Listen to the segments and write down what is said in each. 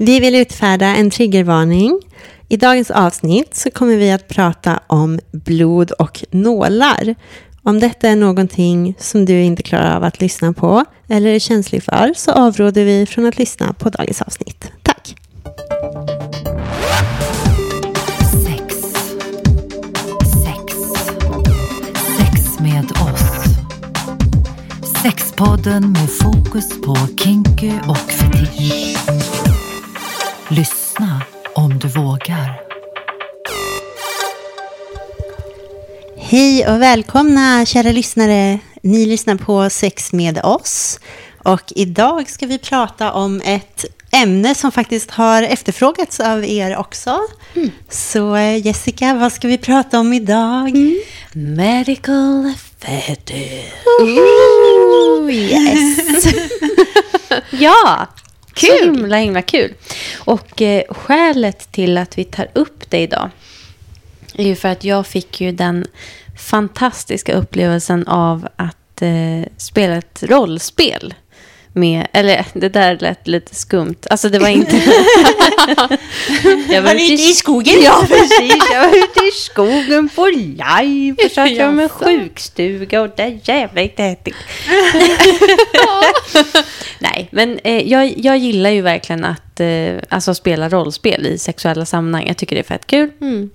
Vi vill utfärda en triggervarning. I dagens avsnitt så kommer vi att prata om blod och nålar. Om detta är någonting som du inte klarar av att lyssna på eller är känslig för så avråder vi från att lyssna på dagens avsnitt. Tack! Sex. Sex. Sex med oss. Sexpodden med fokus på kinky och fetisch. Lyssna om du vågar. Hej och välkomna kära lyssnare. Ni lyssnar på Sex med oss. Och idag ska vi prata om ett ämne som faktiskt har efterfrågats av er också. Så eh, Jessica, vad ska vi prata om idag? Medical fetish. Ooh, yes. Ja, kul. Så himla, himla kul. Och eh, skälet till att vi tar upp det idag är ju för att jag fick ju den fantastiska upplevelsen av att eh, spela ett rollspel. Med, eller det där lät lite skumt. Alltså det var inte... jag Var du ute i skogen? Ja, precis. Jag var ute i skogen på live och satt jag med en sjukstuga och där jävla inte men eh, jag, jag gillar ju verkligen att eh, alltså, spela rollspel i sexuella sammanhang. Jag tycker det är fett kul. Mm.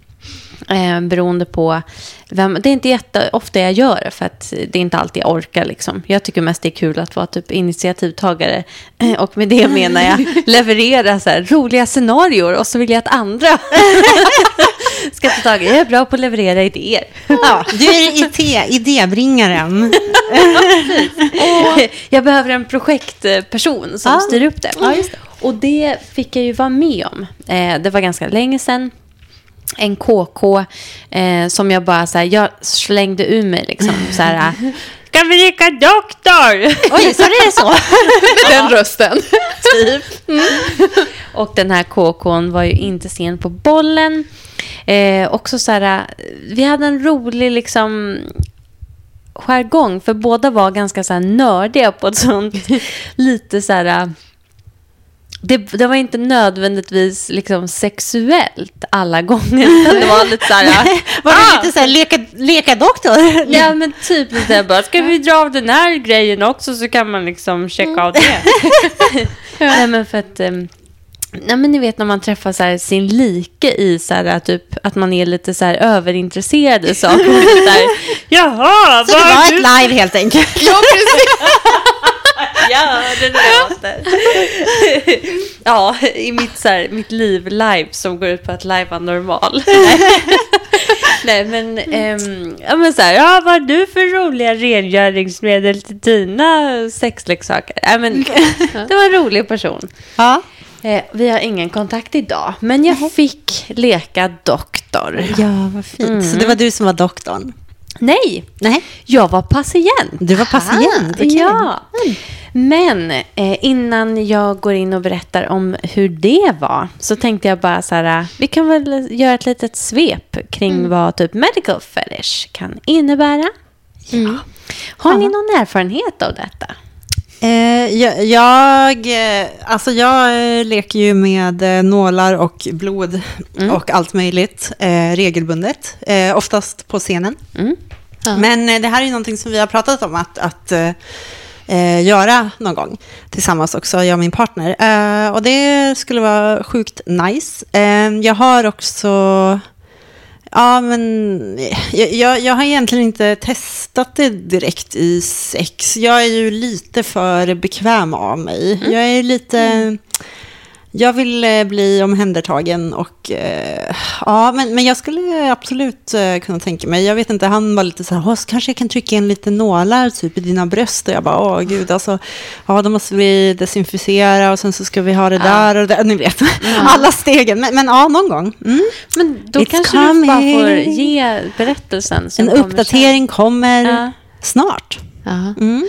Eh, beroende på vem. Det är inte jätteofta jag gör det, för att det är inte alltid jag orkar. Liksom. Jag tycker mest det är kul att vara typ initiativtagare. Eh, och med det menar jag leverera så här, roliga scenarier och så vill jag att andra ska ta tag i Jag är bra på att leverera idéer. Ja, du är idé, idébringaren. jag behöver en projektperson som Ah. styr upp det. Just det. Och det fick jag ju vara med om. Eh, det var ganska länge sedan. En KK eh, som jag bara så här, jag slängde ur mig liksom så här. Ska vi leka doktor? Oj, så är det så? Med den rösten. typ. Och den här KKn var ju inte sen på bollen. Eh, också så här, vi hade en rolig liksom jargong, för båda var ganska så här nördiga på ett sånt lite så här... Det, det var inte nödvändigtvis liksom sexuellt alla gånger. Det var lite så här... Var det Ah! lite så här leka, leka doktor? Ja, men typ lite bara, ska vi dra av den här grejen också så kan man liksom checka av det. Nej, men för att... ehm, Nej, men ni vet när man träffar så här, sin like i så här, typ, att man är lite så här, överintresserad i saker. så där, Jaha, Så det var ett live helt enkelt. Ja, precis. Ja, det låter. ja, i mitt, så här, mitt liv live som går ut på att lajva normal. Nej, men, ehm, ja, men så här, ja, vad har du för roliga rengöringsmedel till dina sexleksaker? Nej, men, det var en rolig person. Ja. Eh, vi har ingen kontakt idag, men jag fick leka doktor. ja, vad fint. Så det var du som var doktorn? Nej, Nej, jag var patient. du var patient. okej. Ja. Men eh, innan jag går in och berättar om hur det var så tänkte jag bara så här, vi kan väl göra ett litet svep kring vad typ medical fetish kan innebära. Ja. Har ni någon erfarenhet av detta? Eh, jag, jag, eh, alltså jag eh, leker ju med nålar och blod och allt möjligt eh, regelbundet, eh, oftast på scenen. Mm. Men eh, det här är ju någonting som vi har pratat om att, att eh, göra någon gång tillsammans också, jag och min partner. Och det skulle vara sjukt nice. Jag har också Ja, men jag, jag, jag har egentligen inte testat det direkt i sex. Jag är ju lite för bekväm av mig. Jag är lite... Jag vill eh, bli omhändertagen och eh, ja, men, men jag skulle absolut eh, kunna tänka mig. Jag vet inte, han var lite så här, "Åh, så kanske jag kan trycka in lite nålar typ i dina bröst. Och jag bara, åh gud, alltså, ja, då måste vi desinficera och sen så ska vi ha det där och där. Ni vet, alla stegen. Men, men ja, någon gång. Mm. Men då It's kanske du bara får coming. ge berättelsen. En kommer uppdatering kommer Ja. snart. Ja. Mm.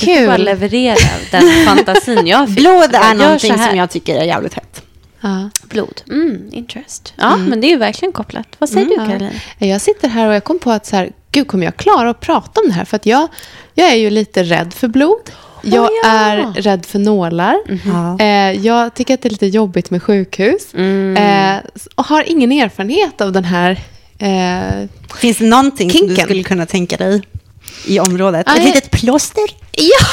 Du får bara Kul. leverera den fantasin jag fick. Blod är någonting som jag tycker är jävligt hett. Ja. Blod. Mm, interest. Ja, men det är ju verkligen kopplat. Vad säger du, Ja. Caroline? Jag sitter här och jag kom på att så här, gud kommer jag klara att prata om det här? För att jag, jag är ju lite rädd för blod. Jag Oh, ja. är rädd för nålar. Ja. Eh, jag tycker att det är lite jobbigt med sjukhus. Mm. Eh, och har ingen erfarenhet av den här... Eh, Finns det någonting som du Kinken. skulle kunna tänka dig i området? Nej. Ett litet plåster? ja,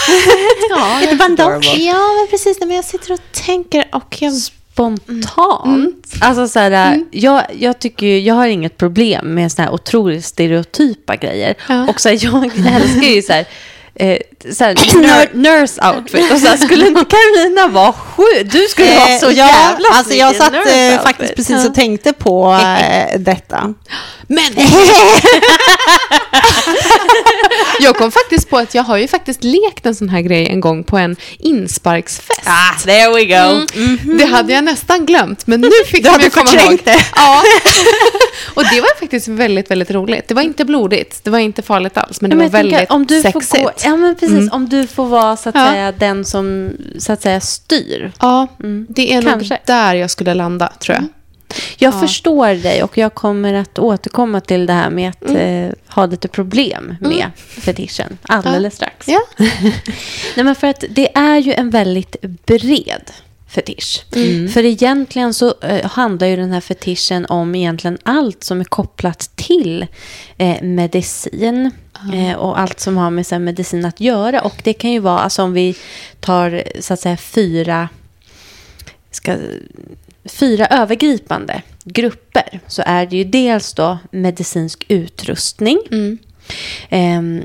ja, Ett bandage? ja, men precis. Nej, Men jag sitter och tänker och jag... Spontant. Alltså så här, jag, jag tycker ju, jag har inget problem med såna här otroligt stereotypa grejer. Ja. Och så här, jag älskar ju så här, eh, så här ner, nurse outfit. Och så skulle inte Carolina vara sju? Du skulle vara så Eh, ja, jävla alltså jag satt eh, faktiskt precis och tänkte på eh, detta. Men! jag kom faktiskt på att jag har ju faktiskt lekt en sån här grej en gång på en insparksfest. Ah, there we go. Det hade jag nästan glömt, men nu fick jag komma ihåg. det. Ja. och det var faktiskt väldigt, väldigt roligt. Det var inte blodigt, det var inte farligt alls, men det men var jag tänker, väldigt om du sexigt. Får gå, ja, men precis. Om du får vara så att Ja. säga den som så att säga styr. Ja, det är Kanske. nog där jag skulle landa, tror jag. Jag förstår dig och jag kommer att återkomma till det här med att Mm. eh, ha lite problem med fetischen alldeles strax. Ja. Nej, men för att det är ju en väldigt bred fetisch. Mm. För egentligen så eh, handlar ju den här fetischen om egentligen allt som är kopplat till eh, medicin. Eh, och allt som har med så här, medicin att göra. Och det kan ju vara, alltså om vi tar så att säga fyra ska, fyra övergripande grupper. Så är det ju dels då medicinsk utrustning, ehm,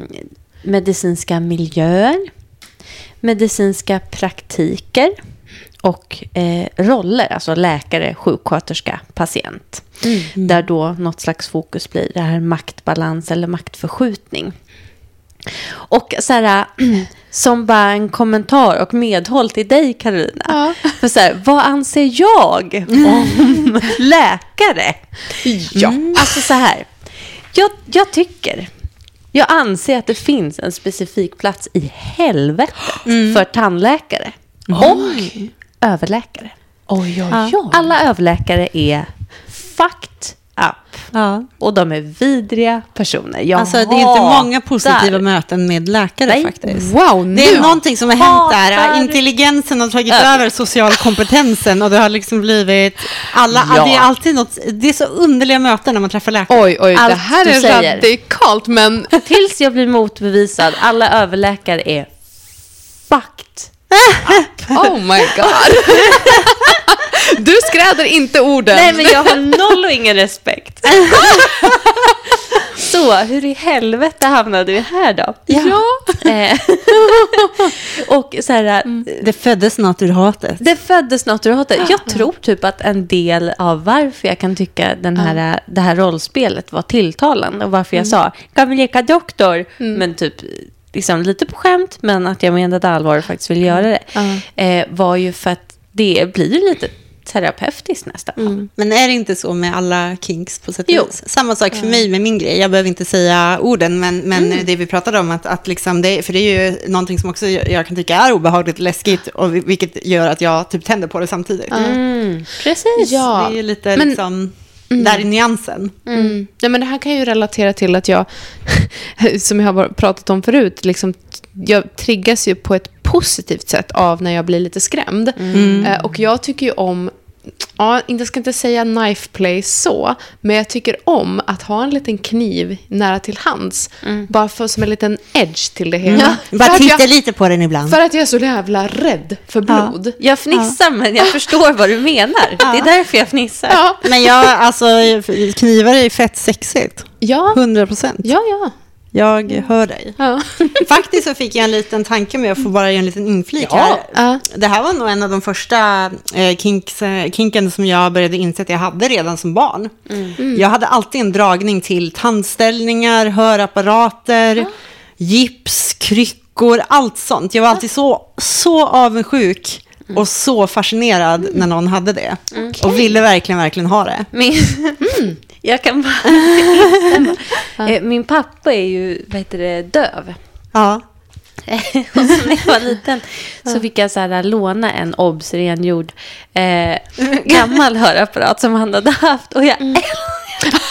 medicinska miljöer, medicinska praktiker och eh, roller, alltså läkare, sjuksköterska, patient. Där då något slags fokus blir det här maktbalans eller maktförskjutning. Och så här, som bara en kommentar och medhåll till dig, Karolina. Ja. För så här, vad anser jag om läkare? Ja. Alltså så här, jag, jag tycker, jag anser att det finns en specifik plats i helvetet för tandläkare och överläkare. Oj, oj, Ja. oj. Alla överläkare är fucked up. Ja. Och de är vidriga personer. Jag Alltså, det är inte många positiva möten med läkare Nej. faktiskt. Wow, nu. Det är någonting som har hänt där. Intelligensen har tagit Ja. över socialkompetensen och det har liksom blivit... Alla, Ja. Det är alltid något... Det är så underliga möten när man träffar läkare. Oj, oj, det Allt här du är säger. radikalt, men... Tills jag blir motbevisad. Alla överläkare är fucked. Oh my god. Du skräder inte orden. Nej, men jag har noll och ingen respekt. Så, hur i helvete hamnade vi här då? Ja. Eh, och så här, Det föddes något ur hatet. det föddes något ur hatet. Jag tror typ att en del av varför jag kan tycka den här, det här rollspelet var tilltalande och varför jag sa kan vi leka doktor, men typ liksom lite på skämt, men att jag menade allvar och faktiskt vill göra det, eh, var ju för att det blir lite terapeutiskt nästan. Men är det inte så med alla kinks på sätt och vis? Samma sak för mig med min grej. Jag behöver inte säga orden, men, men det vi pratade om, att, att liksom det, för det är ju någonting som också jag kan tycka är obehagligt läskigt, och vi- vilket gör att jag typ tänder på det samtidigt. Mm, precis. Ja. Det är ju lite Men- liksom, där i nyansen. Mm. Ja, men det här kan ju relatera till att jag, som jag har pratat om förut, liksom, jag triggas ju på ett positivt sätt av när jag blir lite skrämd. Eh, och jag tycker ju om, ja, jag ska inte säga knife play så, men jag tycker om att ha en liten kniv nära till hands. Bara för, som en liten edge till det hela. För, Bara titta jag, lite på den ibland. för att jag är så jävla rädd för blod. Jag fnissar, men jag förstår vad du menar. Det är därför jag fnissar. Ja, Men jag, alltså, knivar är ju fett sexigt. ja, 100 procent. ja. ja. Jag hör dig. ja. Faktiskt så fick jag en liten tanke med att få bara göra en liten inflik Ja. här. Ja. Det här var nog en av de första eh, kinks, eh, kinken som jag började inse att jag hade redan som barn. Jag hade alltid en dragning till tandställningar, hörapparater, gips, kryckor, allt sånt. Jag var alltid så, så avundsjuk och så fascinerad när någon hade det. Och ville verkligen, verkligen ha det. Min, jag kan bara instämma. Eh, Min pappa är ju vad heter det, döv. Ja. och så när jag var liten så fick jag så här, låna en obs rengjord eh, gammal hörapparat som han hade haft. Och jag älskade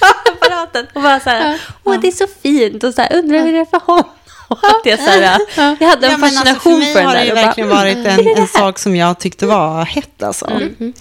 hörapparaten. Och bara så här, åh det är så fint. Och så här, undrar hur det är för honom. att jag, så här, jag hade en Ja, men alltså, fascination för mig för den har det där. ju och bara, verkligen varit en, en sak som jag tyckte var hett alltså. Mm.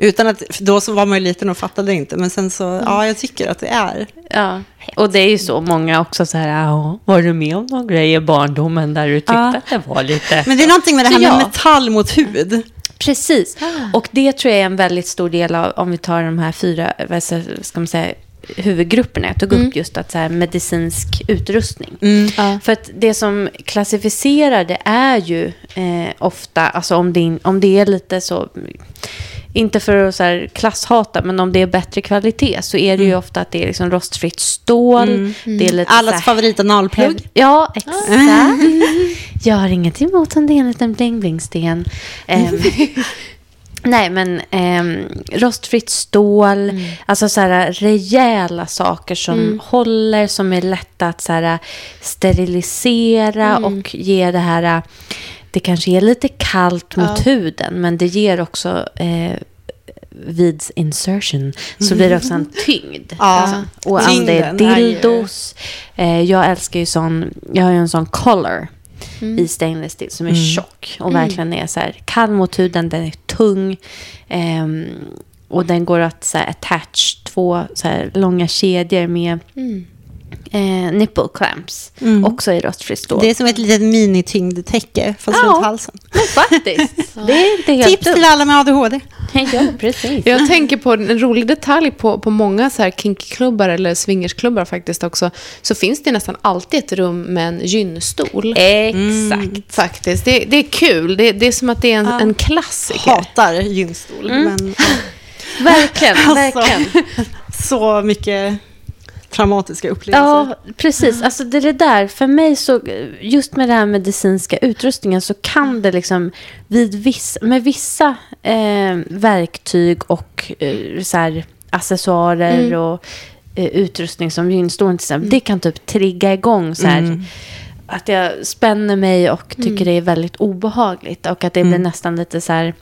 Utan att, då så var man ju liten och fattade inte, men sen så, Mm. ja, jag tycker att det är. Ja, och det är ju så många också så här, "Ja, var du med om någon grej i barndomen där du tyckte Ja. att det var lite... Men det är någonting med det här med ja. metall mot hud. Precis, och det tror jag är en väldigt stor del av, om vi tar de här fyra, vad ska man säga, huvudgrupperna. Jag tog upp just att så här, medicinsk utrustning. Ja. För att det som klassificerar det är ju eh, ofta, alltså om det, om det är lite så, inte för att så här klasshata, men om det är bättre kvalitet så är det ju ofta att det är liksom rostfritt stål. Det är lite Allas så här, favorit analplugg. Hev- Ja, exakt. Jag har inget emot om det är en liten bling-bling-sten. Ehm, nej, men ehm, rostfritt stål, alltså så här rejäla saker som håller, som är lätta att så här, sterilisera och ge det här... Det kanske är lite kallt mot huden, men det ger också... Eh, vid insertion så blir det också en tyngd. Ja, Alltså, och om det är dildos. Eh, jag älskar ju sån, jag har ju en sån collar i stainless steel som är tjock och verkligen är så här kall mot huden, den är tung. ehm, och den går att så här, attach två så här, långa kedjor med eh, nipple clamps. Också i rostfritt stål. Det är som ett litet minityngdtäcke, fast Ja. runt halsen. Faktiskt. Det är inte helt Tips till alla med ADHD. Ja, precis. Jag tänker på en rolig detalj på, på många så här kinkyklubbar eller swingersklubbar faktiskt också. Så finns det nästan alltid ett rum med en gynstol. Exakt. Faktiskt. Det, det är kul. Det, det är som att det är en, en klassiker. Hatar gynstol, men Verkligen, Alltså. verkligen. så mycket traumatiska upplevelser. Ja, precis. Alltså det är det där. För mig så, just med den här medicinska utrustningen så kan det liksom vid viss, med vissa eh, verktyg och eh, så här, accessoarer och eh, utrustning som gynstolen till exempel, det kan typ trigga igång så här. Att jag spänner mig och tycker det är väldigt obehagligt. Och att det blir nästan lite så här...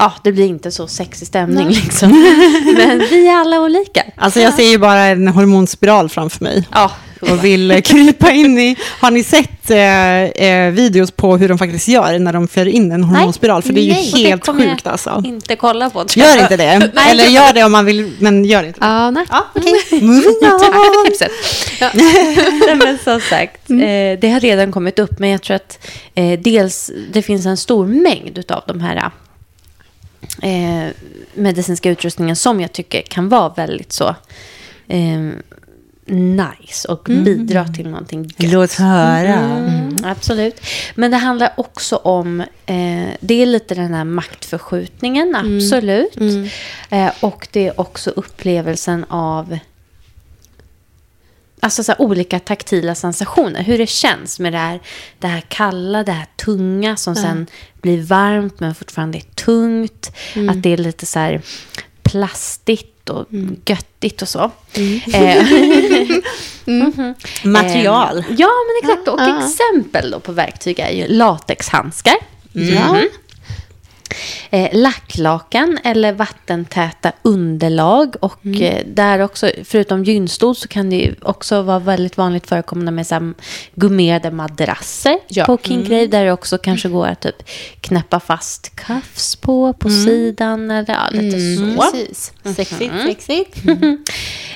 ja, det blir inte så sexig stämning liksom. Men vi är alla olika. Alltså jag ser ju bara en hormonspiral framför mig. Ja, Och vill eh, krypa in i... Har ni sett eh, eh, videos på hur de faktiskt gör när de för in en hormonspiral? För det är ju Nej, det helt sjukt alltså. inte kolla på. tror Gör inte det. Eller gör det om man vill, men gör inte det. Ja, nej. Ja, okej. Moving Tack för tipset. Ja. Nej, men som sagt, eh, det har redan kommit upp. Men jag tror att eh, dels det finns en stor mängd av de här eh, medicinska utrustningen som jag tycker kan vara väldigt så eh, nice och bidra till någonting gött. Låt höra. Mm, absolut. Men det handlar också om, eh, det är lite den här maktförskjutningen, absolut. Eh, och det är också upplevelsen av Alltså så här, olika taktila sensationer. Hur det känns med det här, det här kalla, det här tunga som sen blir varmt men fortfarande är tungt. Att det är lite så här plastigt och göttigt och så. Eh, Material. Eh, ja, men exakt. Och exempel då på verktyg är ju latexhandskar. Ja. Eh, lacklakan eller vattentäta underlag. Och eh, där också, förutom gynstol så kan det också vara väldigt vanligt förekommande med så gummerade madrasser Ja. på King Grave. Där det också kanske går att typ knäppa fast cuffs på, på sidan eller ja, lite så. Precis. Sexigt, sexigt.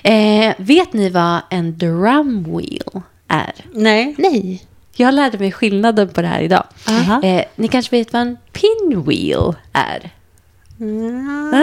Eh, vet ni vad en drum wheel är? Nej. Nej. Jag lärde mig skillnaden på det här idag. Aha. Eh, ni kanske vet vad en pinwheel är? Ah,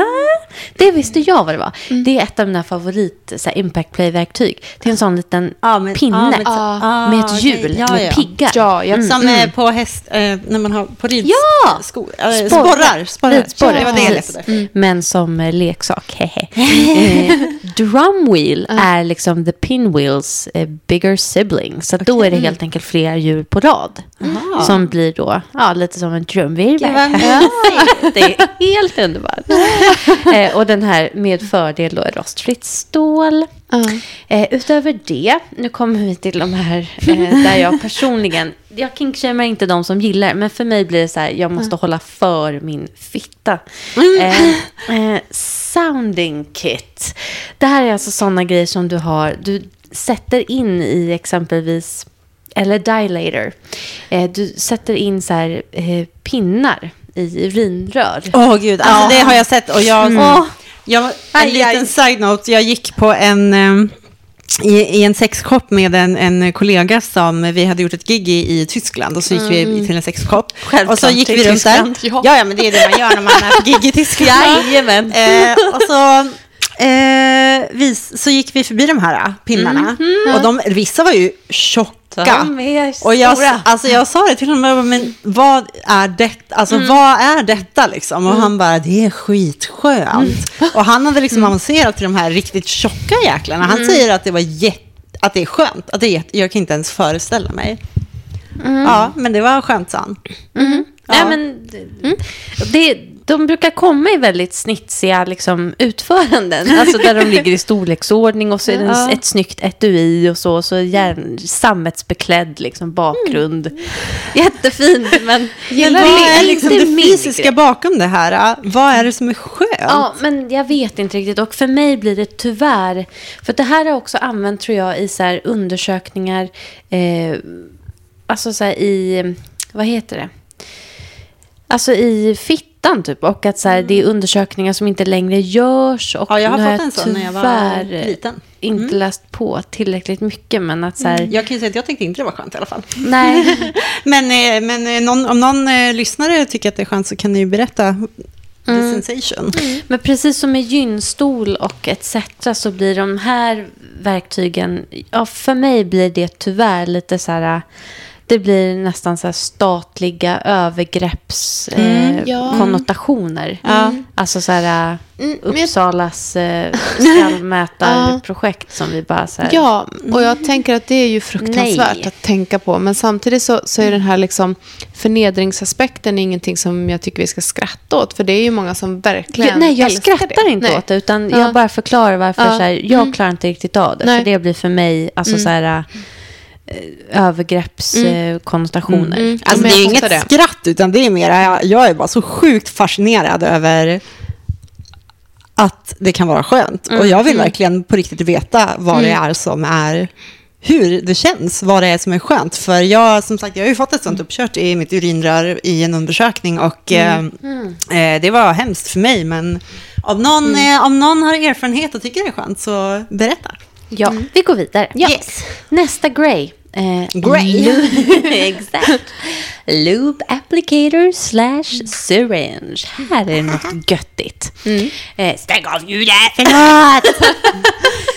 det visste jag vad det var. Det är ett av mina favorit så här, impact play-verktyg. Det är en sån liten Ja, men- pinne ja, men- Ah, med ett okej. hjul Ja, med ja. piggar. Ja, jag, Som eh, på häst, eh, när man har på rids... Ja! Sko, äh, Sporrar. sporrar. sporrar. Ridsporre, Det var det efter. Men som eh, leksak. hehe. eh, drum wheel är liksom the pinwheels eh, bigger sibling. Så att då är det helt enkelt flera hjul på rad. Som blir då ja, lite som en trumvirvel. Det är helt underbart. eh, och den här med fördel då är rostfritt stål. Ja. Eh, utöver det, nu kommer vi till de här eh, där jag personligen, jag kinkshamar inte de som gillar, men för mig blir det så här, jag måste hålla för min fitta. Eh, eh, sounding kit. Det här är alltså sådana grejer som du har, du sätter in i exempelvis, eller dilator, eh, du sätter in så här eh, pinnar i urinrör. Åh gud, alltså det har jag sett och jag... Åh. jag en Aj, aj. liten side-note, jag gick på en... eh, I, I en sexshop med en, en kollega som vi hade gjort ett gig i, i Tyskland och så gick vi till en sexshop. Självklart Och så gick vi runt Tyskland, där. ja. Ja. ja, men det är det man gör när man är på gig i Tyskland. Jajamän. Eh, och så, eh, vi, så gick vi förbi de här eh, pinnarna. Och de, vissa var ju tjocka. Och jag, alltså jag sa det till honom, jag bara, men vad är detta? Alltså vad är detta liksom? Och han bara, det är skitskönt. Och han hade liksom avancerat till de här riktigt tjocka jäklarna. Han säger att det var jätte, att det är skönt. Att det är, jag kan inte ens föreställa mig. Ja, men det var skönt, sa han. Nej, Ja. men det, det, de brukar komma i väldigt snitsiga liksom, utföranden. Alltså där de ligger i storleksordning och så är det Ja. ett snyggt etui och så. Och så järn, sammetsbeklädd liksom, bakgrund. Jättefint, men... Men vad är liksom det fysiska grej. bakom det här? Vad är det som är skönt? Ja, men jag vet inte riktigt. Och för mig blir det tyvärr... För det här har också använt, tror jag, i så undersökningar. Eh, alltså så i... Vad heter det? Alltså i fittan typ. Och att så här, det är undersökningar som inte längre görs. Och Ja, jag har fått en sån när jag var liten. inte läst på tillräckligt mycket. Men att så här... Jag kan ju säga att jag tyckte inte det var skönt i alla fall. Nej, Men, eh, men eh, någon, om någon eh, lyssnare tycker att det är skönt så kan ni ju berätta the sensation. Men precis som med gynstol och etc. så blir de här verktygen, ja för mig blir det tyvärr lite så här, det blir nästan så här statliga övergrepps eh, ja. konnotationer. Ja. Alltså så här Mm, men jag- Uppsalas eh, skallmätarprojekt som vi bara så här, Ja, och jag tänker att det är ju fruktansvärt Nej. att tänka på. Men samtidigt så, så är den här liksom förnedringsaspekten ingenting som jag tycker vi ska skratta åt. För det är ju många som verkligen Ja, nej, jag skrattar det. inte nej. åt det, utan Ja. jag bara förklarar varför Ja. så här, jag klarar inte riktigt av det. Nej. För det blir för mig alltså, så här, eh, övergreppskonnotationer. Mm. Alltså men det är inget det. skratt, utan det är mer, jag, jag är bara så sjukt fascinerad över att det kan vara skönt. Och jag vill verkligen på riktigt veta vad det är som är, hur det känns, vad det är som är skönt. För jag, som sagt, jag har ju fått ett sånt uppkört i mitt urinrör i en undersökning och eh, eh, det var hemskt för mig. Men om någon, eh, om någon har erfarenhet och tycker det är skönt så berätta. Ja, vi går vidare. Yes. Nästa Grey. Eh, Grey. Exakt. Lube applicator slash syringe. Här är det något göttigt. Eh, stäng av ljudet! Förlåt!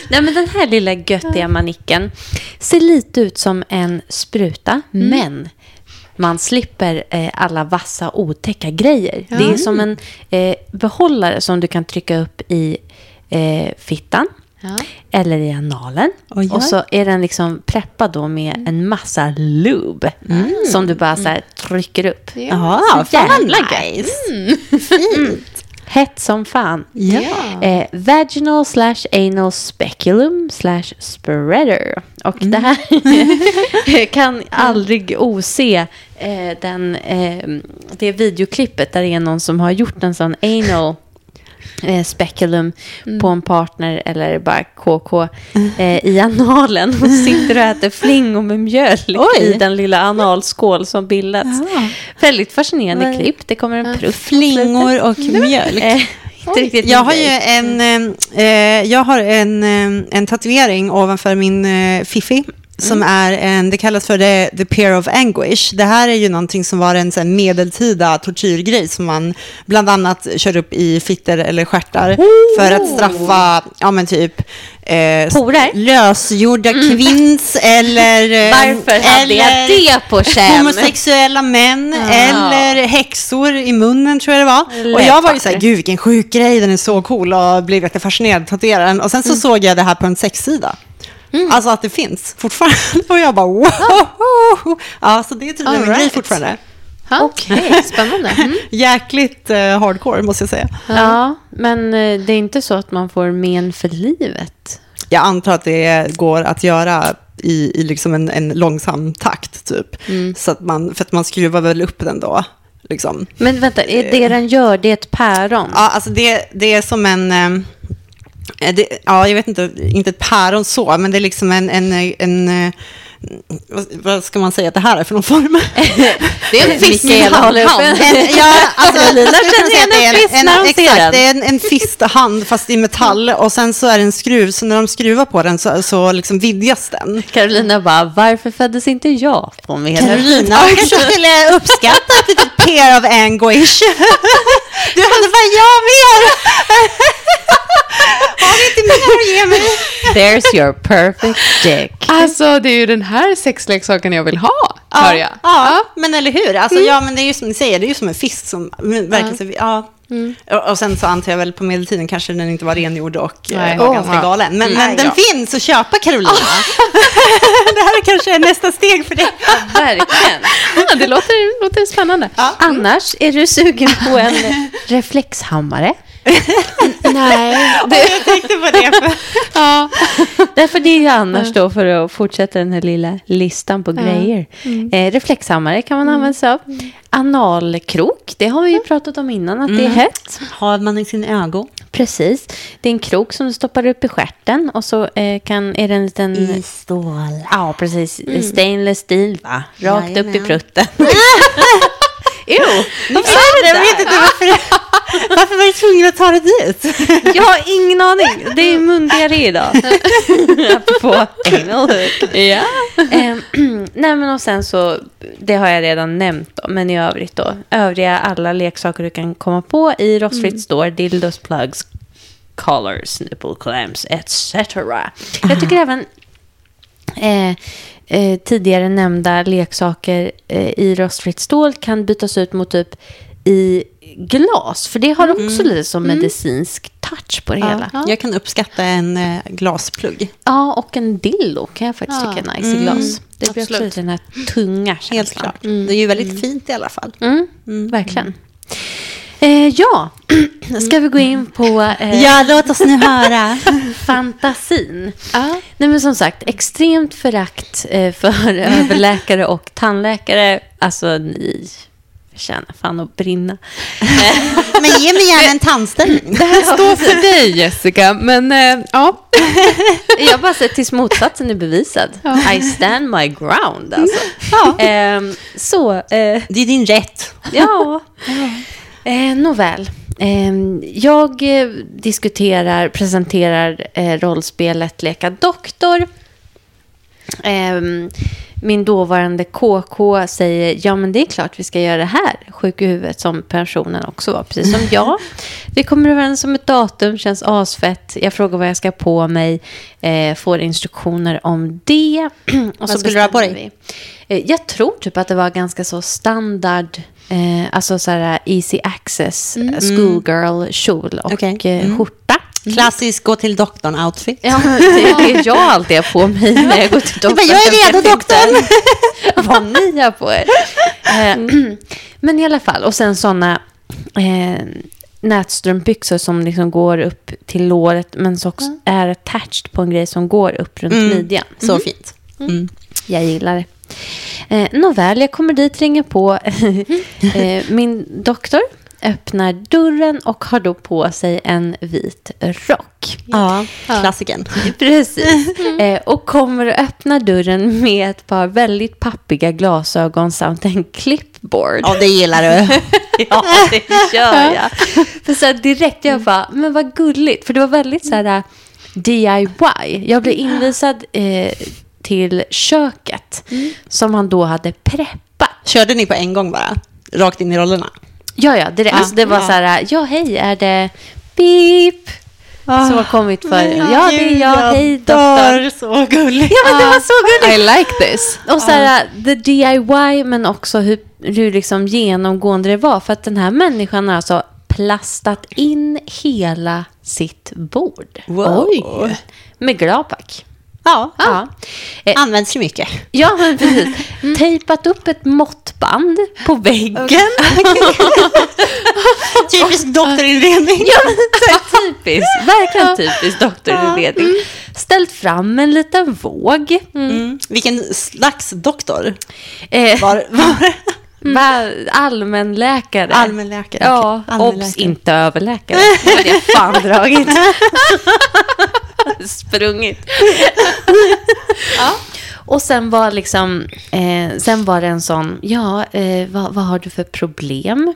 Nej, men den här lilla göttiga manicken ser lite ut som en spruta, men man slipper eh, alla vassa otäcka grejer. Det är som en eh, behållare som du kan trycka upp i eh, fittan Ja. eller i analen. Oj, Och oj. så är den liksom preppad då med en massa lube som du bara så här trycker upp. Ja, Så fan jävla nice. Fint. Hett som fan. Ja. Eh, vaginal slash anal speculum slash spreader. Och det här kan aldrig ose eh, den, eh, det videoklippet där det är någon som har gjort en sån anal eh, speculum på en partner eller bara KK eh, i analen och sitter och äter flingor med mjölk Oj. i den lilla analskål som bildats. Väldigt fascinerande klipp. Det kommer en prutt. på Flingor och mjölk. Eh, inte riktigt Jag har ju en, eh, jag har en, eh, en tatuering ovanför min eh, fiffi. Som är en, det kallas för the, the peer of anguish. Det här är ju någonting som var en så här, medeltida tortyrgrej som man bland annat kör upp i fitter eller stjärtar för att straffa, ja men typ eh, Porer? lösgjorda kvinns eller eh, Varför hade jag det på känn? homosexuella män eller häxor i munnen tror jag det var. Lätt Och jag var ju så här, gud vilken sjuk grej, den är så cool och blev jättefascinerad, tatuerade den. Och sen så såg jag det här på en sexsida. Alltså att det finns fortfarande. Och jag bara wow! Ja, så det är tydligen en All grej right. fortfarande. Okej, spännande. Mm. Jäkligt eh, hardcore måste jag säga. Ja, men eh, det är inte så att man får men för livet. Jag antar att det går att göra i, i liksom en, en långsam takt typ. Så att man, för att man skruvar väl upp den då. Liksom. Men vänta, är det den gör, det är ett päron? Ja, alltså det, det är som en... eh, Eh, Det, ja, jag vet inte, inte ett päron så, men det är liksom en, en, en, eh, vad, ska man säga att det här är för någon form? Det är en en- En, ja, alltså, känner igen att en när ser den. Det är en, en fisthand fast i metall och sen så är det en skruv, så när de skruvar på den så, så liksom vidgas den. Carolina bara, varför föddes inte jag på medel? Carolina kanske skulle uppskatta ett litet pair of anguish. Du hade bara, jag mer! Har du inte mer att ge mig? There's your perfect dick. Alltså, det är ju den här sexleksaken jag vill ha, hör jag. Ja, men eller hur? Alltså, Ja, men det är ju som ni säger, det är ju som en fisk som verkligen så, ja. Och, och sen så antar jag väl på medeltiden kanske den inte var rengjord och eh, Nej. var Oh, ganska ja. galen. Men, Nej, men den ja. finns att köpa, Carolina. det här är kanske är nästa steg för dig. Verkligen. Ja, det låter, låter spännande. Annars, är du sugen på en reflexhammare? Nej. Det... Jag tänkte på det. För... Ja. Därför det är ju annars då, för att fortsätta den här lilla listan på grejer. Eh, reflexhammare kan man använda sig av. Analkrok, det har vi ju pratat om innan, att det är hett. Har man i sin ögon? Precis. Det är en krok som du stoppar upp i stjärten och så eh, kan, är det en liten... stål. Ja, precis. Stainless steel, va? Rakt upp i Jajamän. prutten. Jo, Jag är det vet där? inte varför. Varför var du tvungen att ta det dit? Jag har ingen aning. Det är mundiarré idag. Apropå anal hook. ja. Eh, nej men och sen så, det har jag redan nämnt då, men i övrigt då, övriga alla leksaker du kan komma på i rostfritt står, dildos, plugs, collars, nipple clamps, etc. Jag tycker även eh, eh, tidigare nämnda leksaker eh, i rostfritt stål kan bytas ut mot typ i glas, för det har också lite som medicinsk touch på det hela. Ja. Jag kan uppskatta en eh, glasplugg. Ja, och en dildo kan jag faktiskt Ja. tycka är nice i glas. Det blir också absolut. lite den här tunga känslan. Helt klart. Det är ju väldigt fint i alla fall. Mm, Verkligen. Eh, ja, ska vi gå in på eh, Ja, låt oss nu höra. fantasin. Ja. Nej, men som sagt, extremt förakt eh, för överläkare och tandläkare. Alltså, ni förtjänar fan att brinna. Men ge mig gärna en tandställning. Det här står för dig, Jessica. Men eh, ja, Jag bara sett tills motsatsen är bevisad. I stand my ground, alltså. Ja. Ehm, så, eh, Det är din rätt. Ja. Eh, nåväl. Eh, jag eh, diskuterar, presenterar eh, rollspelet Leka doktor. Eh, min dåvarande KK säger, ja men det är klart vi ska göra det här. Sjuk i huvudet som pensionen också var, precis som jag. Vi kommer överens om ett datum, känns asfett. Jag frågar vad jag ska på mig, eh, får instruktioner om det. Och Vad skulle du ha på dig? vi. Jag tror typ att det var ganska så standard, eh, alltså så här easy access, mm. schoolgirl-kjol och Okej. eh, skjorta. Klassisk gå till doktorn-outfit. Ja, det är det jag alltid har på mig när jag går till doktorn. "Jag är redo, doktorn." Vad ni har på er. Eh, Men i alla fall, och sen sådana eh, nätstrumpbyxor som liksom går upp till låret men som också är attached på en grej som går upp runt midjan. Så fint. Mm. Jag gillar det. Eh, nåväl, jag kommer dit, ringer på. eh, min doktor öppnar dörren och har då på sig en vit rock. Ja, klassiken. Precis. Eh, och kommer att öppna dörren med ett par väldigt pappiga glasögon samt en clipboard. Ja, det gillar du. Ja, det gör jag. För så direkt, jag bara, men vad gulligt. För det var väldigt så här äh, DIY. Jag blev invisad eh, till köket som han då hade preppat. Körde ni på en gång bara? Rakt in i rollerna? Ja, ja, direkt. Ja, Alltså, det var ja. så här, ja hej, är det beep? som har kommit för, ja det är jag, hej doktor. Så gulligt. Ja, men det var så gulligt. I like this. Och så här, the DIY, men också hur, hur liksom genomgående det var. För att den här människan har alltså plastat in hela sitt bord. Wow. Oj. Med gladpack. Ja, Ja. Eh, används ju mycket. ja, men precis. Tejpat upp ett måttband på väggen. Typisk doktorinredning. Ja, men typiskt. Verkligen typiskt doktorinredning. Ställt fram en liten våg. Mm. Vilken slags doktor Eh, var, var Va? Allmänläkare. Allmänläkare. Ja. Allmänläkare. obs, inte överläkare. Det hade jag fan dragit. Sprungit. Och sen var liksom, eh, sen var det en sån, ja, eh, vad, vad har du för problem?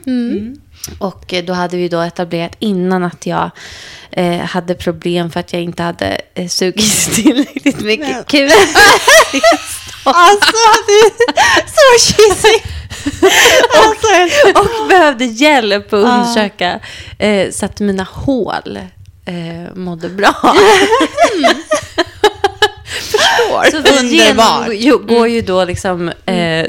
Och eh, då hade vi då etablerat innan att jag eh, hade problem för att jag inte hade eh, sugit tillräckligt mycket kul. Alltså, är så cheesy. alltså, och behövde hjälp att undersöka eh, så att mina hål eh, mådde bra. Förstår. Så vi Underbart. genomgår ju då liksom eh,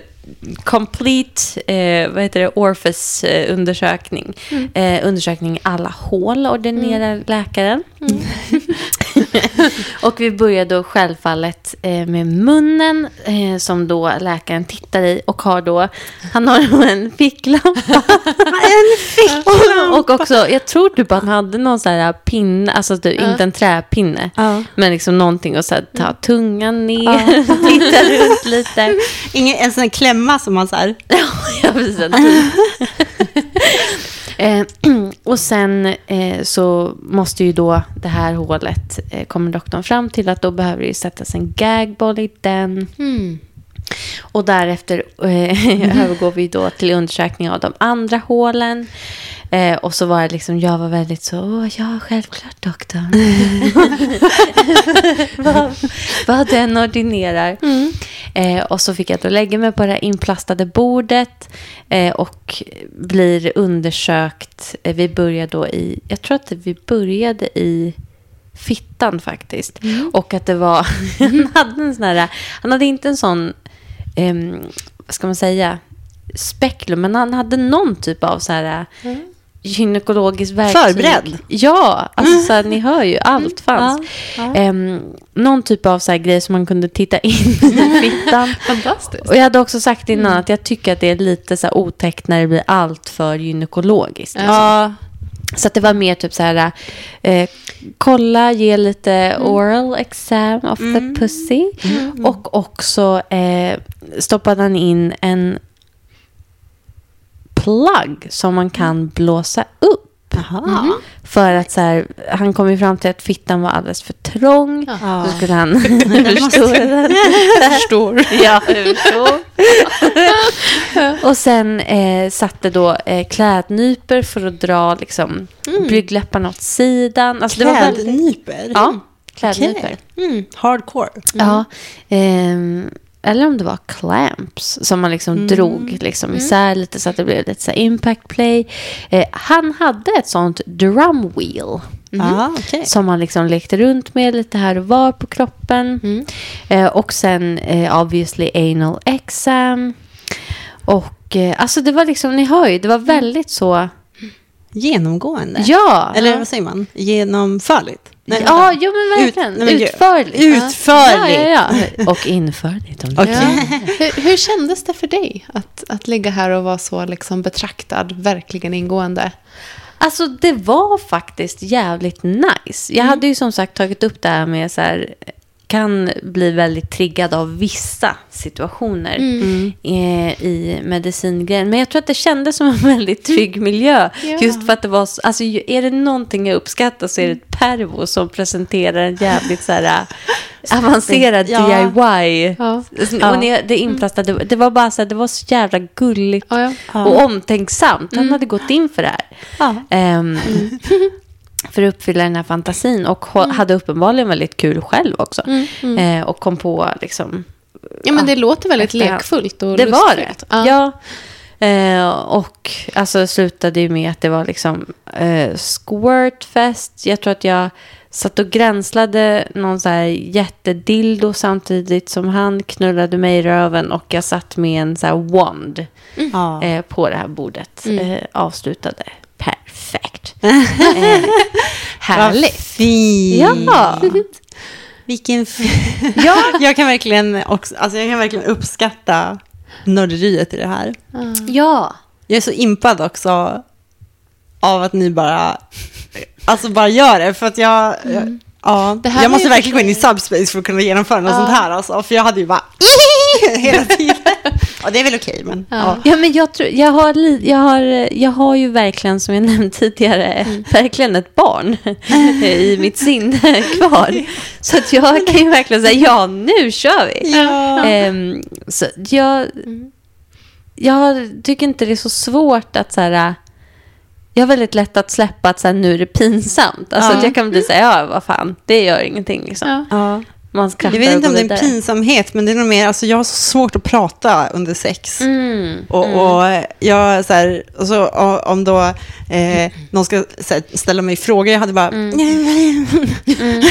complete, eh, vad heter det, Orphus-undersökning. Eh, undersökning i alla hål, ordinerar läkaren. och vi börjar då självfallet eh, med munnen eh, som då läkaren tittar i och har då, han har en ficklampa. en ficklampa. och också, jag tror typ att han hade någon sån här pinne, alltså typ, inte en träpinne, Ja. men liksom någonting och så här, ta tungan ner, titta runt lite. Ingen, en sån här klämma som man så här... Ja, precis och sen eh, så måste ju då det här hålet, eh, kommer doktorn fram till att då behöver det ju sättas en gagboll i den. Hmm. Och därefter eh, övergår vi då till undersökning av de andra hålen. Eh, och så var det liksom, jag var väldigt så, Åh, ja självklart doktorn. vad, vad den ordinerar. Eh, och så fick jag då lägga mig på det här inplastade bordet eh, och blir undersökt. Eh, vi började då i, jag tror att vi började i fittan faktiskt. Och att det var, han hade en sån här, han hade inte en sån, ehm, vad ska man säga, spekulum, men han hade någon typ av så här gynekologisk verktyg. Förberedd. Ja, alltså så här, ni hör ju, allt fanns. Ja, ja. Ehm, någon typ av så här grej som man kunde titta in i fittan. Fantastiskt. Och jag hade också sagt innan att jag tycker att det är lite så här otäckt när det blir allt för gynekologiskt. Ja, Så att det var mer typ så här, eh, kolla, ge lite oral exam of the pussy. Och också eh, stoppade han in en plugg som man kan blåsa upp. Jaha. För att så här, han kom ju fram till att fittan var alldeles för trång. Ja. Så skulle han förstora den. Förstår. Ja, förstår. och sen eh, satte då eh, klädnyper för att dra liksom, blygdläpparna åt sidan. Alltså, det var väldigt, Klädnyper? ja, klädnyper. Okej. Mm. Hardcore. Ja, ehm, eller om det var clamps som man liksom drog liksom isär lite så att det blev lite så impact play. Eh, han hade ett sånt drum wheel. Ja, okej. Som man liksom lekte runt med lite här och var på kroppen. Eh, och sen eh, obviously anal exam. Och eh, alltså det var liksom, ni hör ju, det var väldigt så, Genomgående? ja. Eller vad säger man? Genomförligt? Nej, ja, jo men verkligen. Ut- nej, men. Utförligt. Utförligt. Ja, ja, ja. Och införligt. Om Okej. Hur, hur kändes det för dig att, att ligga här och vara så liksom betraktad, verkligen ingående? Alltså det var faktiskt jävligt nice. Jag hade ju som sagt tagit upp det här med så här, kan bli väldigt triggad av vissa situationer eh, i medicingrejen. Men jag tror att det kändes som en väldigt trygg miljö. Ja. Just för att det var, så- alltså är det någonting jag uppskattar så är det ett pervo som presenterar en jävligt så här äh, avancerad Ja. DIY. Ja. Och när det inplastade, det var bara så här, det var så jävla gulligt och omtänksamt. Han hade gått in för det här. Ja. För att uppfylla den här fantasin. Och ho- hade uppenbarligen väldigt kul själv också. Eh, och kom på liksom... Ja, men det låter väldigt efterhand. lekfullt och Det var det. lustfyllt. Ja. Eh, och alltså slutade ju med att det var liksom eh, squirtfest. Jag tror att jag satt och gränslade någon så här jättedildo samtidigt som han knullade mig i röven och jag satt med en så här wand Ja. eh, på det här bordet. Eh, avslutade perfekt. eh, Vad härligt. fint. Ja. Vilken ja. Jag kan verkligen också, alltså jag kan verkligen uppskatta nörderiet i det här. ja. Jag är så impad också av att ni bara, alltså bara gör det. För att jag, jag ja, Det här jag måste verkligen gå in i subspace för att kunna genomföra något sånt här. Alltså, för jag hade ju bara hela tiden. Ja, det är väl okej, men... Ja. Ja. Men jag, tror, jag, har, jag, har, jag har ju verkligen, som jag nämnde tidigare, verkligen ett barn i mitt sinne kvar. Så att jag kan ju verkligen säga, ja, nu kör vi. Ja. Ehm, så jag, jag tycker inte det är så svårt att så här... Jag har väldigt lätt att släppa att så här, nu är det pinsamt. Alltså Ja. att jag kan bli så här, ja vad fan, det gör ingenting liksom. Ja. Man Jag vet inte om det är en pinsamhet, men det är nog mer, alltså jag har så svårt att prata under sex. Mm. Och, och jag så här, och så och, om då eh, någon ska här, ställa mig frågor, jag hade bara, Mm.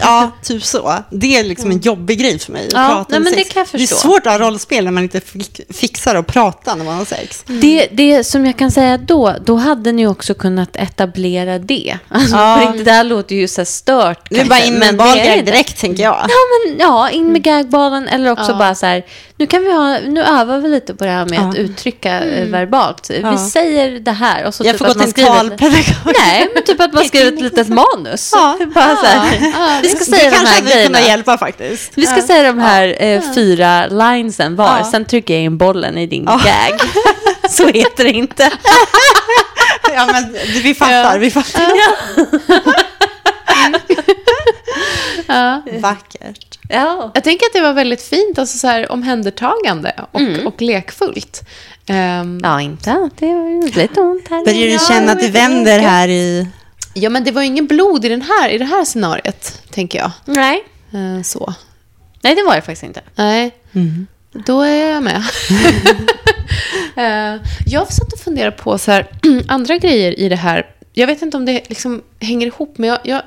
ja, typ så. Det är liksom en jobbig grej för mig att Ja, prata nej, det sex. jag Det är svårt att ha rollspel när man inte fi- fixar att prata när man har sex. Det, det som jag kan säga då, då hade ni också kunnat etablera det. Alltså, Ja. riktigt, det här låter ju så här stört. Det är bara in med en det det direkt, tänker jag. Ja, men ja, in med gagballen eller också Ja. bara så här, nu kan vi ha, nu övar vi lite på det här med Ja. att uttrycka eh, verbalt. Ja. Vi säger det här och så Jag typ får att gå man till talpedagog. Nej, men typ att man skriver ett litet manus. Ja. Bara så här, Ja, vi ska säga Det de kanske här grejerna. hjälpa faktiskt. Vi ska säga de här eh, fyra linesen var, Ja. sen trycker jag in bollen i din Ja. gag. så heter det inte. Ja, men vi fattar, vi fattar. Ja. Vackert. Ja. Jag tänker att det var väldigt fint, alltså så här, omhändertagande och, Mm. och lekfullt. Ehm, Ja, inte alltid. Det var lite ont här. Börjar du Ja, känna att inte vänder här i... ja, men det var ju ingen blod i, den här, i det här scenariet, tänker jag. Nej. Eh, så. Nej, det var det faktiskt inte. Nej, då är jag med. Eh, jag satt och funderade på så här, andra grejer i det här. Jag vet inte om det liksom hänger ihop, men jag, jag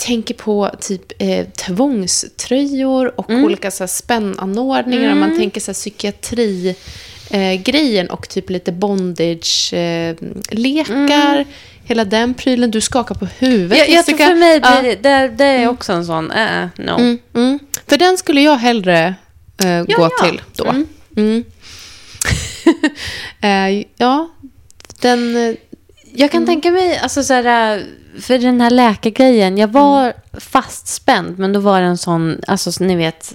tänker på typ eh, tvångströjor och olika så här, spännanordningar. Om man tänker så här, psykiatri. Eh, grejen och typ lite bondage-lekar. Hela den prylen. Du skakar på huvudet, Jag, jag tror för mig Ja. det, det, det är också en sån, äh, no. Mm, mm. För den skulle jag hellre eh, gå ja. till då. Mm. Mm. Eh, ja, den... eh, Jag kan tänka mig, alltså så här, äh, för den här läkargrejen, jag var fastspänd, men då var det en sån, alltså så ni vet,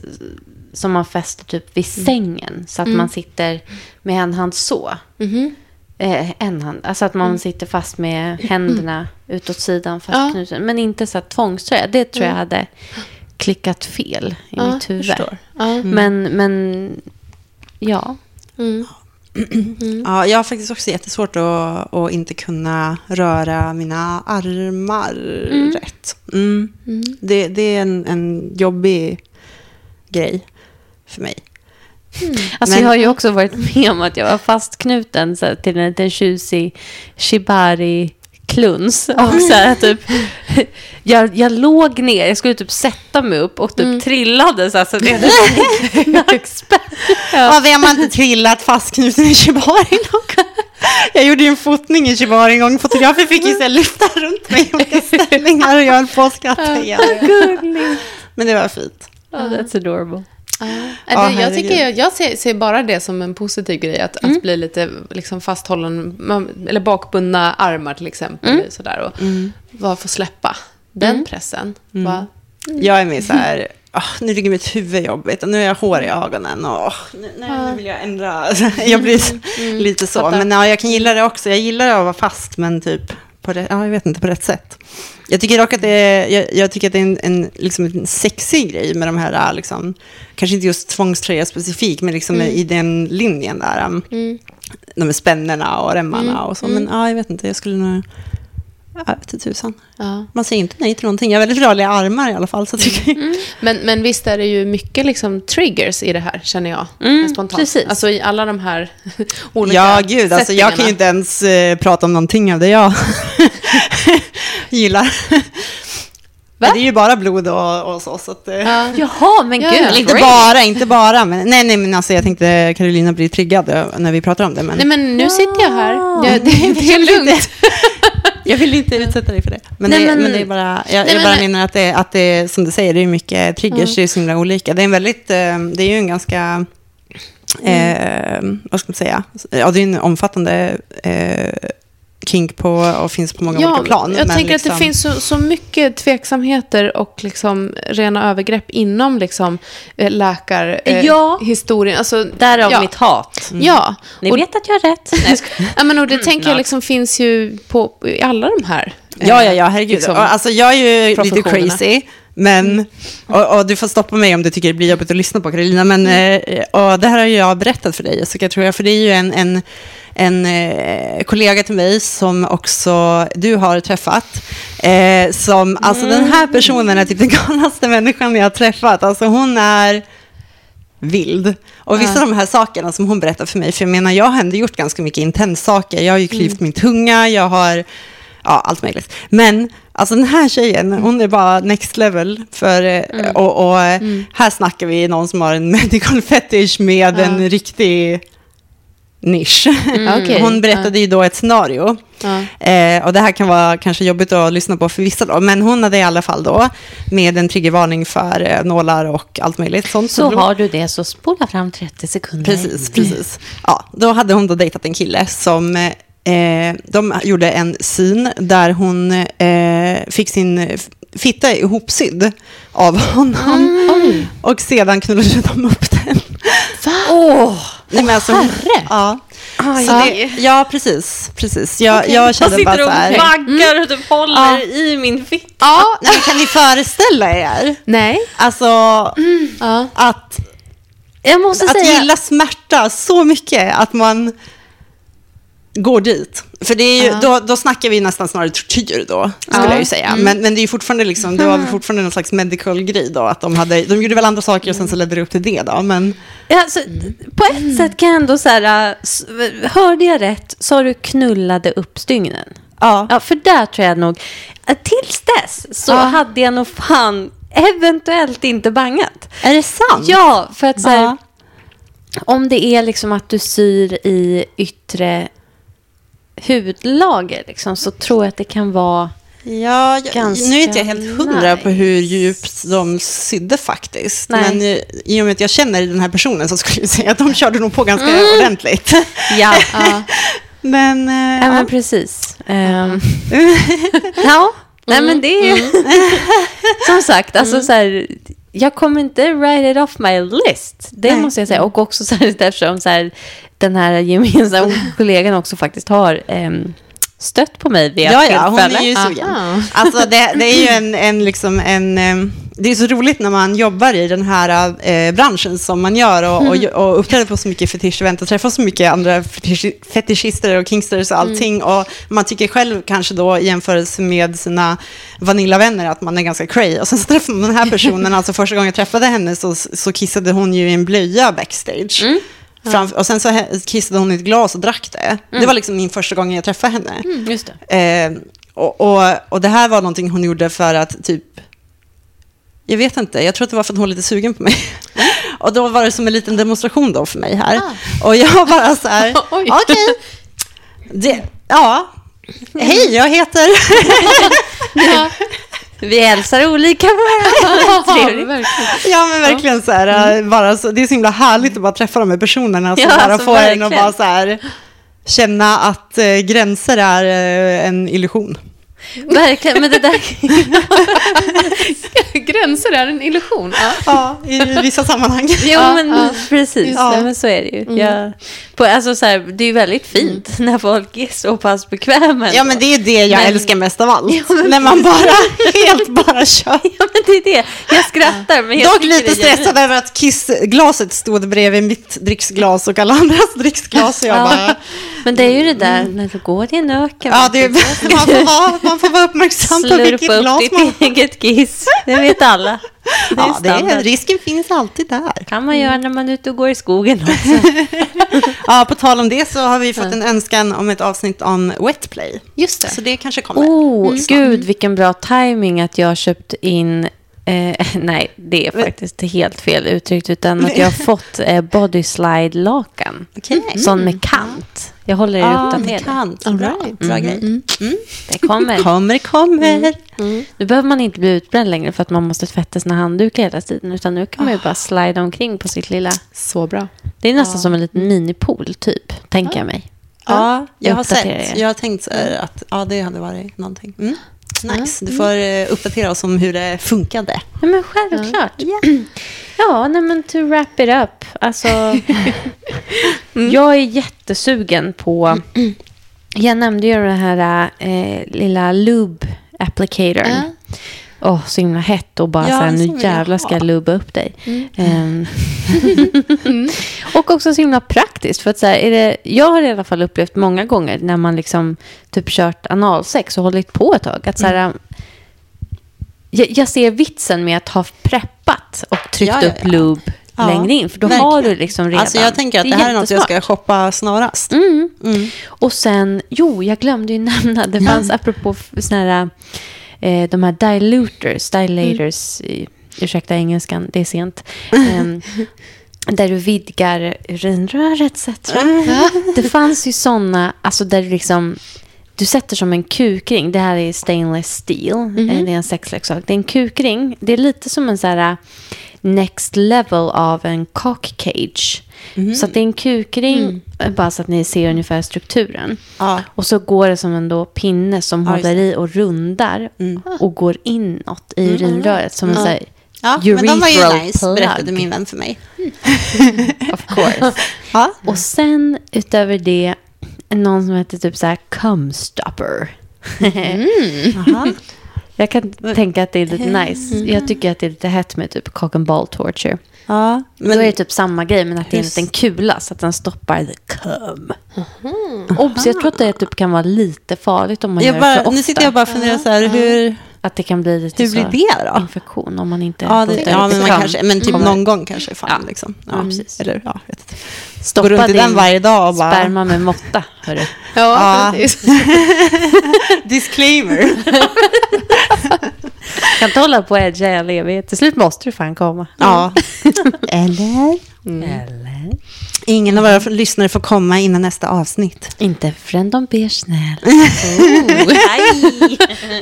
som man fäster typ vid sängen, så att man sitter med en hand så. mhm. Eh, en hand, alltså att man sitter fast med händerna utåt sidan fast Ja. Men inte så här tvångströja, det tror jag hade klickat fel i Ja, mitt huvud. Men, men, ja. Mm. Ja, jag har faktiskt också jättesvårt att, att inte kunna röra mina armar rätt. Mm. Det, det är en, en jobbig grej för mig. Alltså Men- jag har ju också varit med om att jag var fastknuten så här, till en liten tjusig shibari-kluns. Och så här, typ, jag, jag låg ner, jag skulle typ sätta mig upp och typ trillade så, här, så att jag nackspärr. Ja. vem har inte trillat fastknuten i shibari någon? Jag gjorde ju en fotning i shibari en gång. Fotografen fick ju så här lyfta runt mig i olika ställningar och jag höll på att skratta igen. Men det var fint. Oh, that's adorable. Ja, Ja, det, jag tycker, jag ser, ser bara det som en positiv grej, att, att bli lite liksom fasthållen, eller bakbundna armar till exempel. Sådär, och bara få släppa den pressen. Bara, Jag är med så här, "Åh, nu ligger mitt huvud jobbigt och nu har jag hår i ögonen och åh, nu, nej, nu vill jag ändra. Jag blir lite så. Men ja, jag kan gilla det också. Jag gillar att vara fast, men typ på rätt, ja, jag vet inte, på rätt sätt. Jag tycker dock att det är, jag, jag tycker att det är en, en, liksom en sexig grej med de här, liksom, kanske inte just tvångströja specifikt, men liksom i den linjen där. um, De med spännerna och remmarna och så. Men ja, jag vet inte, jag skulle nog, till tusan. ja. Man säger inte nej till någonting. Jag har väldigt rörliga armar i alla fall. Så jag tycker, Men, men visst är det ju mycket liksom triggers i det här, känner jag. Mm, spontant. precis. Alltså i alla de här olika Ja, gud. Alltså, jag kan ju inte ens eh, prata om någonting av det jag gillar. Men Det är ju bara blod och, och så. så att, eh, Ja. Jaha, men gud. ja. Inte bara, inte bara. Men, nej, nej, men alltså, jag tänkte Carolina blir triggad eh, när vi pratar om det. Men Nej, men nu sitter jag här. Ja, det, det är lugnt. Jag vill inte utsätta dig för det. Men, Nej, det, men- men, det är bara, jag, Nej, jag bara men- menar att det, att det, som du säger, det är mycket triggers, det är så himla olika. Det är en väldigt, eh, det är ju en ganska, eh, vad ska man säga, ja det är en omfattande eh, kink på och finns på många olika plan. Jag men tänker att liksom- det finns så, så mycket tveksamheter och liksom rena övergrepp inom liksom, eh, läkarhistorien. Ja. Eh, historien. alltså, Därav ja. mitt hat. Ja, Ni och, vet att jag har rätt. Nej, jag skojar. ja, men, och det tänker jag liksom finns ju på, i alla de här. eh, Ja, ja, ja, herregud. liksom, alltså, jag är ju lite crazy, men, och, och du får stoppa mig om du tycker det blir jobbigt att lyssna på Karolina, men eh, och det här har jag berättat för dig, Jessica, tror jag, för det är ju en, en, en eh, kollega till mig som också du har träffat. Eh, som, alltså den här personen är typ den galnaste människan jag har träffat. Alltså hon är vild. Och vissa av de här sakerna som hon berättar för mig, för jag menar, jag har ändå gjort ganska mycket intens saker. Jag har ju klyvt min tunga, jag har, ja, allt möjligt. Men, alltså den här tjejen, hon är bara next level. För, eh, och och eh, här snackar vi någon som har en medical fetish med en riktig nisch. Okej. Hon berättade ju då ett scenario. Ja. Eh, och det här kan vara kanske jobbigt att lyssna på för vissa då, men hon hade i alla fall då med en triggervarning för eh, nålar och allt möjligt sånt. Så har du det, så spola fram 30 sekunder. Precis, precis. Ja, då hade hon då dejtat en kille som, eh, de gjorde en syn där hon eh, fick sin fitta ihopsydd av honom. Och sedan knullade de upp den. Åh! Nej, men alltså, herre. Ja. Aj. Så det, ja, precis. precis. Jag, jag kände bara så här. vaggar och typ håller i min fitta. Ja, nej, men kan ni föreställa er? Nej. Alltså, Ja. att, Jag måste att säga... gilla smärta så mycket att man går dit. För det är ju, Ja. då, då snackar vi nästan snarare tortyr då, skulle Ja. jag ju säga. Men, men det är fortfarande liksom, det var fortfarande någon slags medical grej då, att de hade, de gjorde väl andra saker och sen så ledde det upp till det då, men Ja, så, På ett sätt kan jag ändå så här, äh, hörde jag rätt, sa du knullade upp stygnen? ja. Ja, för där tror jag nog, äh, tills dess så Ja. hade jag nog fan eventuellt inte bangat. Är det sant? Ja, för att så här, Ja. om det är liksom att du syr i yttre hudlager liksom, så tror jag att det kan vara... Ja, jag, Ganska nu är inte jag helt hundra på hur nice. djupt de sydde faktiskt. Nej. Men i och med att jag känner den här personen så skulle jag säga att de körde nog på ganska ordentligt. Ja, Ja. Men, eh, ja men precis. Ehm, ja, nej men det är som sagt, alltså så här, jag kommer inte write it off my list. Det Nej. måste jag säga. Och också så här, eftersom så här, den här gemensamma kollegan också faktiskt har ehm, stött på mig vid ett ja, ja, hon är ju sugen. Alltså det, det är ju en, en, liksom en eh, det är så roligt när man jobbar i den här eh, branschen som man gör och, och, och uppträder på så mycket fetischevent och träffar så mycket andra fetisch, fetischister och kingsters och allting. Och man tycker själv kanske då i jämförelse med sina vanillavänner att man är ganska cray. Och sen så träffar man den här personen, alltså första gången jag träffade henne så, så kissade hon ju i en blöja backstage. Framf- och sen så kissade hon i ett glas och drack det. Det var liksom min första gång jag träffade henne. Mm, Just det. Eh, och, och, och det här var någonting hon gjorde för att typ, jag vet inte, jag tror att det var för att hon var lite sugen på mig. och då var det som en liten demonstration då för mig här. Och jag bara så här, okej, det, ja, hej, jag heter... Ja. Vi hälsar olika varandra. Verkligen. Ja, men verkligen så här, äh, bara så, det är så himla härligt att bara träffa de här personerna som Ja, bara alltså, får en att verkligen. bara så här, känna att eh, gränser är eh, en illusion. Verkligen, men det där... Gränser är en illusion. Ja. Ja, i vissa sammanhang. Jo, Ja, men ja. precis. Ja. men så är det ju. Jag, på, alltså, så här, det är ju väldigt fint när folk är så pass bekväma. Ja, men det är det jag Men- älskar mest av allt. Ja, När man bara helt bara kör. Ja, men det är det. Jag skrattar, men jag Dock lite stressad över att kissglaset stod bredvid mitt dricksglas och alla andras dricksglas. Jag Ja. bara, Men det är ju det där när du går i en öken. ja, det är, man, får vara, man får vara uppmärksam på vilket Slurpa glas upp man ditt eget kiss. Det vet alla. Det Ja, det är, risken finns alltid där. kan man göra när man är ute och går i skogen också. Ja, på tal om det så har vi fått en önskan om ett avsnitt om wetplay. Just det. Så det kanske kommer. Oh, gud vilken bra timing att jag köpt in Eh, nej, det är faktiskt helt fel uttryckt. Utan att jag har fått eh, body slide-lakan. Okej. Sån med kant. Jag håller er Ja, uppdaterade. med kant. All Bra, right. bra grej. Mm. Det kommer. Kommer, kommer. Nu behöver man inte bli utbränd längre för att man måste tvätta sina handdukar hela tiden. Utan nu kan man ju bara slida omkring på sitt lilla... Så bra. Det är nästan som en liten minipool typ, tänker jag mig. Ja, jag Jag har sett. er. Jag har tänkt här att ja, det hade varit någonting. Mm. Nice. Du får eh, uppdatera oss om hur det funkade. Ja, men självklart. Ja, nej, men to wrap it up. Alltså, jag är jättesugen på... Jag nämnde ju den här eh, lilla lube applicatorn. Åh, så himla hett och bara Ja, så här, nu jävlar ska jag lubba upp dig. Ehm, och också så himla praktiskt. För att så här, är det, jag har i alla fall upplevt många gånger när man liksom typ kört analsex och hållit på ett tag. Att så här, jag, jag ser vitsen med att ha preppat och tryckt Ja, ja, upp ja. lube Ja, längre in. För då verkligen. har du liksom redan. Alltså jag tänker att det, här är något jag ska shoppa snarast. Mm. Mm. Och sen, jo, jag glömde ju nämna, det fanns apropå sådana här, eh, de här diluters, dilators, mm. ursäkta engelskan, det är sent, Ehm, där du vidgar urinrör etc. Det fanns ju sådana, alltså där du liksom, du sätter som en kukring, det här är stainless steel, eh, det är en sexleksak, det är en kukring, det är lite som en så här eh, next level av en cock cage. Så att det är en kukring, eh, bara så att ni ser ungefär strukturen. Ja. Och så går det som en då pinne som just håller i och rundar och går inåt i urinröret som en så här Ja, men de var ju nice, plug. berättade min vän för mig. Of course. Ja. och sen utöver det, någon som heter typ så här cum stopper. Aha. Jag kan tänka att det är lite nice. Jag tycker att det är lite hett med typ cock and ball torture. Ja, Men, Då är det typ samma grej, men att det är en liten kula så att den stoppar the cum. Obs, jag tror att det typ kan vara lite farligt om man jag gör det för bara, ofta. nu sitter jag bara och funderar så här, hur, Att det kan bli lite hur blir det då? infektion om man inte Ja, det, ja men, man kanske, men typ någon gång kanske fan Ja. liksom. Ja, precis. Eller, ja, vet inte. Stoppa runt i din den varje dag och bara... sperma med måtta, hörru. Ja, Ja. Disclaimer. Kan inte hålla på och edga i all evighet. Till slut måste du fan komma. ja. Eller? Eller? Ingen av våra lyssnare får komma innan nästa avsnitt. Inte förrän de ber snäll.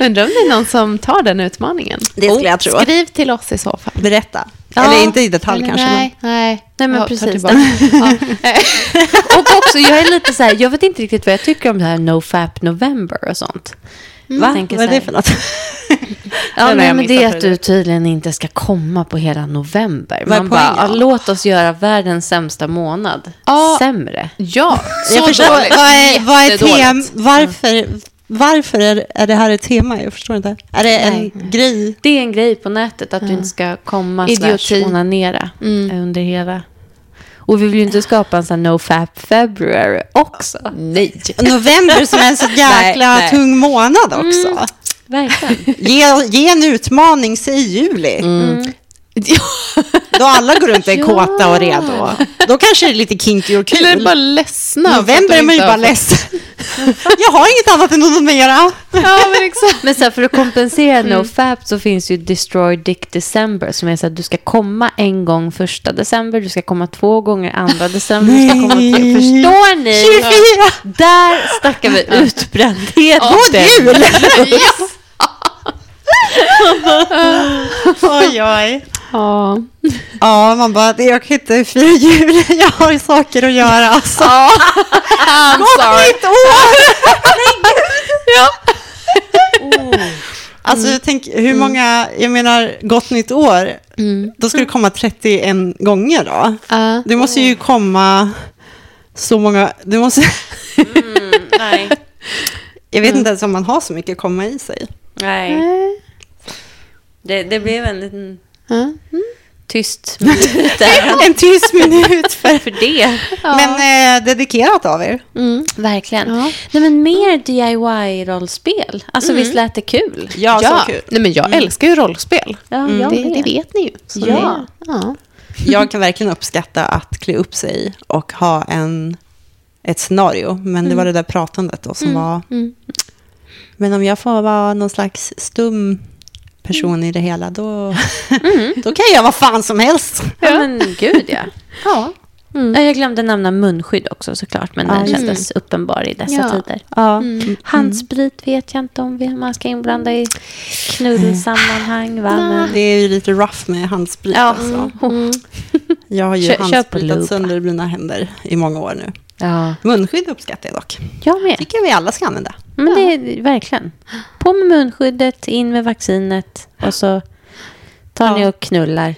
Undrar om det är någon som tar den utmaningen. Det skulle jag tro. Skriv till oss i så fall. Berätta. Ja. Eller inte i detalj Eller kanske. Nej, nej. Nej, men tar precis. Ja. Och också, jag är lite så här, jag vet inte riktigt vad jag tycker om det här NoFap November och sånt. Men, Va? tänker Vad är det för något? Ja, nej, jag men det är att du tydligen inte ska komma på hela november. Vad är Man bara, ja, låt oss göra världens sämsta månad Ja. sämre. Ja, så jag förstår, dåligt. vad är, vad är tem, varför, varför är, är det här ett tema? Jag förstår inte. Är det en Nej. grej? Det är en grej på nätet att du inte ska komma Idioti. slash onanera Mm. under hela... Och vi vill ju inte skapa en sån här NoFap February också. Nej. November som är en så jäkla Nej, nej. tung månad också. Verkligen. Ge, ge en utmaning, säg juli. Då alla går runt och är kåta och redo. Då kanske det är lite kinky och Eller kul. bara ledsna. November är man ju bara ledsen. Jag har inget annat än att onanera. Ja, men exakt. Men så här, för att kompensera NoFap så finns ju Destroy Dick December som är så att du ska komma en gång första december, du ska komma två gånger andra december, du ska komma tre. Nej. Förstår ni? 24! Där snackar vi utbrändhet. God jul! Ja. Oj, oj. Ja. Ja, man bara, jag kan inte fira jul. Jag har saker att göra. Alltså. I'm Gott sorry. nytt år! Ja. Alltså, jag tänker, hur många, jag menar, gott nytt år, då ska det komma 31 gånger då. Ja. Det måste ju komma så många, det måste, Nej. jag vet inte ens om man har så mycket komma i sig. Nej. Det, det blev en liten Ja. tyst minut En tyst minut för, för det. men eh, dedikerat av er. Mm. Verkligen. Ja. Nej, men mer DIY-rollspel. Alltså visst lät det kul? Ja, Ja, så kul. Nej, men jag älskar ju rollspel. Ja, Mm. Det, med. det vet ni ju. Så Ja. det- ja. Jag kan verkligen uppskatta att klä upp sig och ha en, ett scenario. Men det var det där pratandet då som var... Mm. Men om jag får vara någon slags stum person i det hela, då, då kan jag vara fan som helst. Ja, men gud ja. Ja. Ja, Jag glömde nämna munskydd också såklart, men Ja, den just kändes uppenbar i dessa Ja. tider. ja. Handsprit vet jag inte om vi- man ska inblanda i knullsammanhang, va? Men, Det är ju lite rough med handsprit. ja, Alltså. mm. Jag har ju handspritat sönder mina händer i många år nu. Ja, Munskydd uppskattar jag dock. jag med. tycker vi alla ska använda. Men det är verkligen. På med munskyddet, in med vaccinet och så tar Ja. ni och knullar.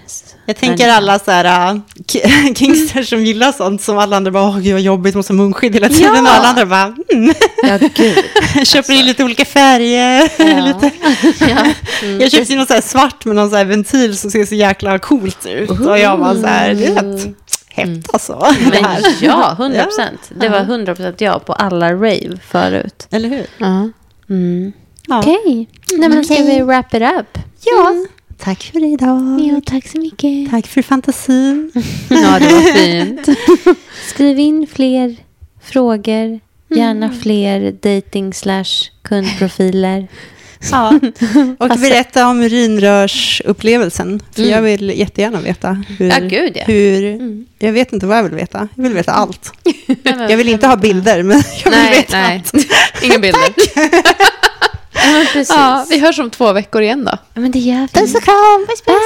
Jag tänker alla så här, k- kinksters som gillar sånt som alla andra bara, åh gud vad jobbigt, måste ha munskydd hela tiden. Ja. Och alla andra bara, mm. Ja, gud. köper in lite olika färger. lite. Ja. Jag köpte in något så här svart med någon så ventil som ser så jäkla coolt ut. Och jag var så här, det är rätt hett alltså. det Men ja, 100 procent. Det var 100 procent ja på alla rave förut. Eller hur? Ja. Mm. Ja. Okej, Nej, men ska vi wrap it up? Ja. Tack för idag. Ja, tack så mycket. Tack för fantasin. Ja, det var fint. Skriv in fler frågor. Gärna fler dating slash kundprofiler. Ja. Och berätta om urinrörsupplevelsen. För jag vill jättegärna veta hur... Ja, gud, ja. hur Jag vet inte vad jag vill veta. Jag vill veta allt. Jag vill inte ha bilder, men jag vill Nej, veta nej. allt. Inga bilder. Ja, vi hörs om två veckor igen då. Ja, men det gör vi. Puss och kram! Puss, puss.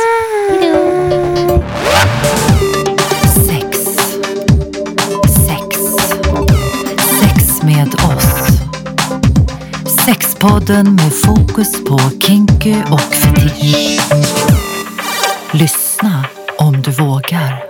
Podden med fokus på kinky och fetisch. Lyssna om du vågar.